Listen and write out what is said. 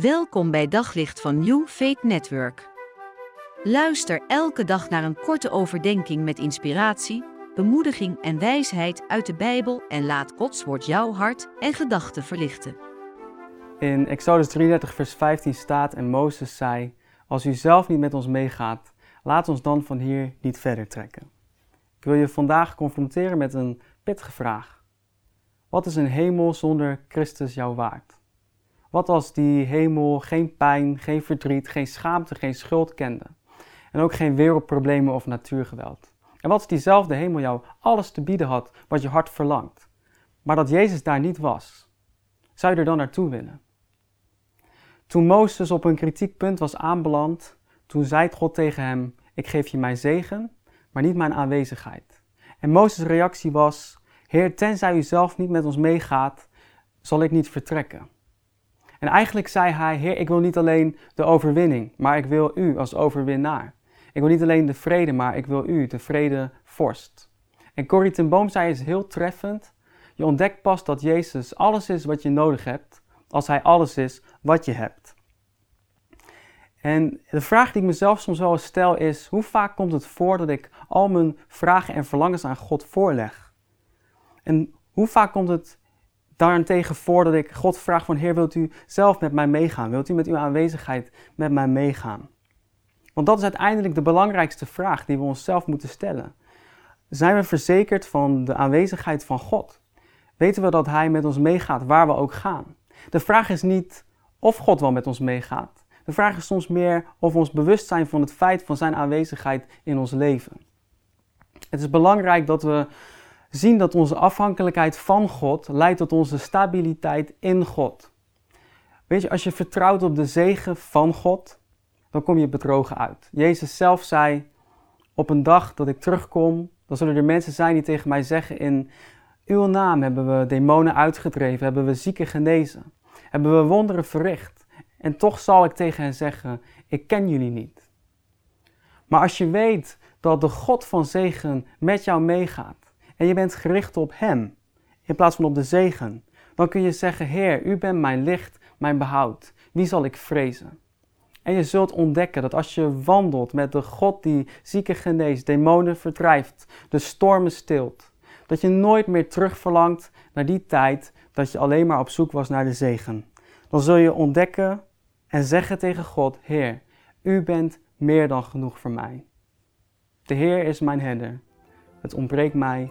Welkom bij Daglicht van New Faith Network. Luister elke dag naar een korte overdenking met inspiratie, bemoediging en wijsheid uit de Bijbel en laat Gods woord jouw hart en gedachten verlichten. In Exodus 33, vers 15 staat: En Mozes zei: Als u zelf niet met ons meegaat, laat ons dan van hier niet verder trekken. Ik wil je vandaag confronteren met een pittige vraag. Wat is een hemel zonder Christus jou waard? Wat als die hemel geen pijn, geen verdriet, geen schaamte, geen schuld kende? En ook geen wereldproblemen of natuurgeweld. En wat als diezelfde hemel jou alles te bieden had wat je hart verlangt, maar dat Jezus daar niet was? Zou je er dan naartoe willen? Toen Mozes op een kritiekpunt was aanbeland, toen zei God tegen hem: Ik geef je mijn zegen, maar niet mijn aanwezigheid. En Mozes' reactie was: Heer, tenzij u zelf niet met ons meegaat, zal ik niet vertrekken. En eigenlijk zei hij: Heer, ik wil niet alleen de overwinning, maar ik wil u als overwinnaar. Ik wil niet alleen de vrede, maar ik wil u, de vrede vorst. En Corrie ten Boom zei is heel treffend. Je ontdekt pas dat Jezus alles is wat je nodig hebt, als Hij alles is wat je hebt. En de vraag die ik mezelf soms wel stel is: hoe vaak komt het voor dat ik al mijn vragen en verlangens aan God voorleg? En hoe vaak komt het daarentegen voor dat ik God vraag van Heer, wilt u zelf met mij meegaan? Wilt u met uw aanwezigheid met mij meegaan? Want dat is uiteindelijk de belangrijkste vraag die we onszelf moeten stellen. Zijn we verzekerd van de aanwezigheid van God? Weten we dat Hij met ons meegaat waar we ook gaan? De vraag is niet of God wel met ons meegaat. De vraag is soms meer of we ons bewust zijn van het feit van Zijn aanwezigheid in ons leven. Het is belangrijk dat we zien dat onze afhankelijkheid van God leidt tot onze stabiliteit in God. Weet je, als je vertrouwt op de zegen van God, dan kom je bedrogen uit. Jezus zelf zei: Op een dag dat ik terugkom, dan zullen er mensen zijn die tegen mij zeggen: In uw naam hebben we demonen uitgedreven, hebben we zieken genezen, hebben we wonderen verricht. En toch zal ik tegen hen zeggen: Ik ken jullie niet. Maar als je weet dat de God van zegen met jou meegaat, en je bent gericht op Hem in plaats van op de zegen, dan kun je zeggen: Heer, U bent mijn licht, mijn behoud. Wie zal ik vrezen? En je zult ontdekken dat als je wandelt met de God die zieken geneest, demonen verdrijft, de stormen stilt, dat je nooit meer terugverlangt naar die tijd dat je alleen maar op zoek was naar de zegen. Dan zul je ontdekken en zeggen tegen God: Heer, U bent meer dan genoeg voor mij. De Heer is mijn herder. Het ontbreekt mij